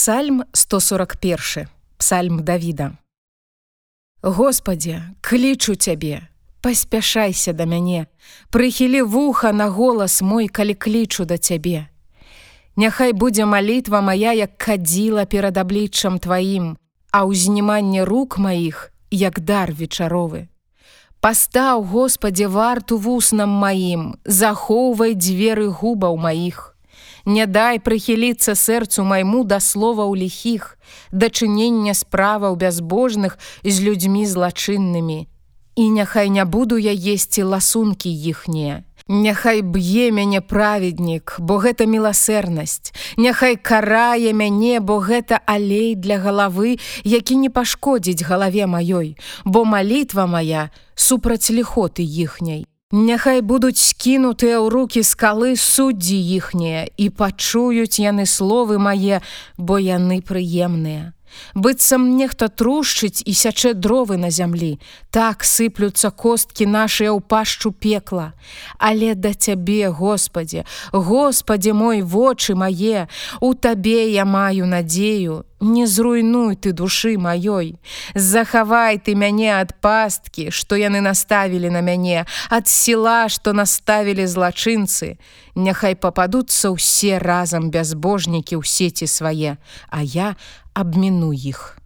Псальм 141 Псальм Давіда Господе, клічу цябе, паспяшайся да мяне, прыхілі вуха на голас мой, калі клічу да цябе. Няхай будзе малітва моя, як кадзіла перад абліччам тваім, а ўзніманне рук маіх, як дар вечаровы. Пастаў, Господе, варту вуснам маім, захоўвай дзверы губаў маіх. Не дай прыхіліцца сэрцу майму да слова ў ліхіх, дачынення справаў бязбожных з людзьмі злачыннымі. І няхай не буду я есці ласункі іхнія. Няхай б'е мяне праведнік, бо гэта міласэрнасць. Няхай карае мяне, бо гэта алей для галавы, які не пашкодзіць галаве маёй, бо малітва моя супраць ліхоты іхняй. Няхай будуць скінутыя ў руки скалы суддзі іхнія і пачуюць яны словы мае, бо яны прыемныя. Быццам нехта трушчыць і сячэ дровы на зямлі. Так сыплюцца косткі нашыя ў пашчу пекла. Але да цябе господе господе мой вочы мае у табе я маю надзею не зруйнуй ты душы маёй захавай ты мяне ад пасткі што яны наставілі на мяне ад села што наставілі злачынцы няхай пападуцца ўсе разам бязбожнікі ў сеці свае а я абміну іх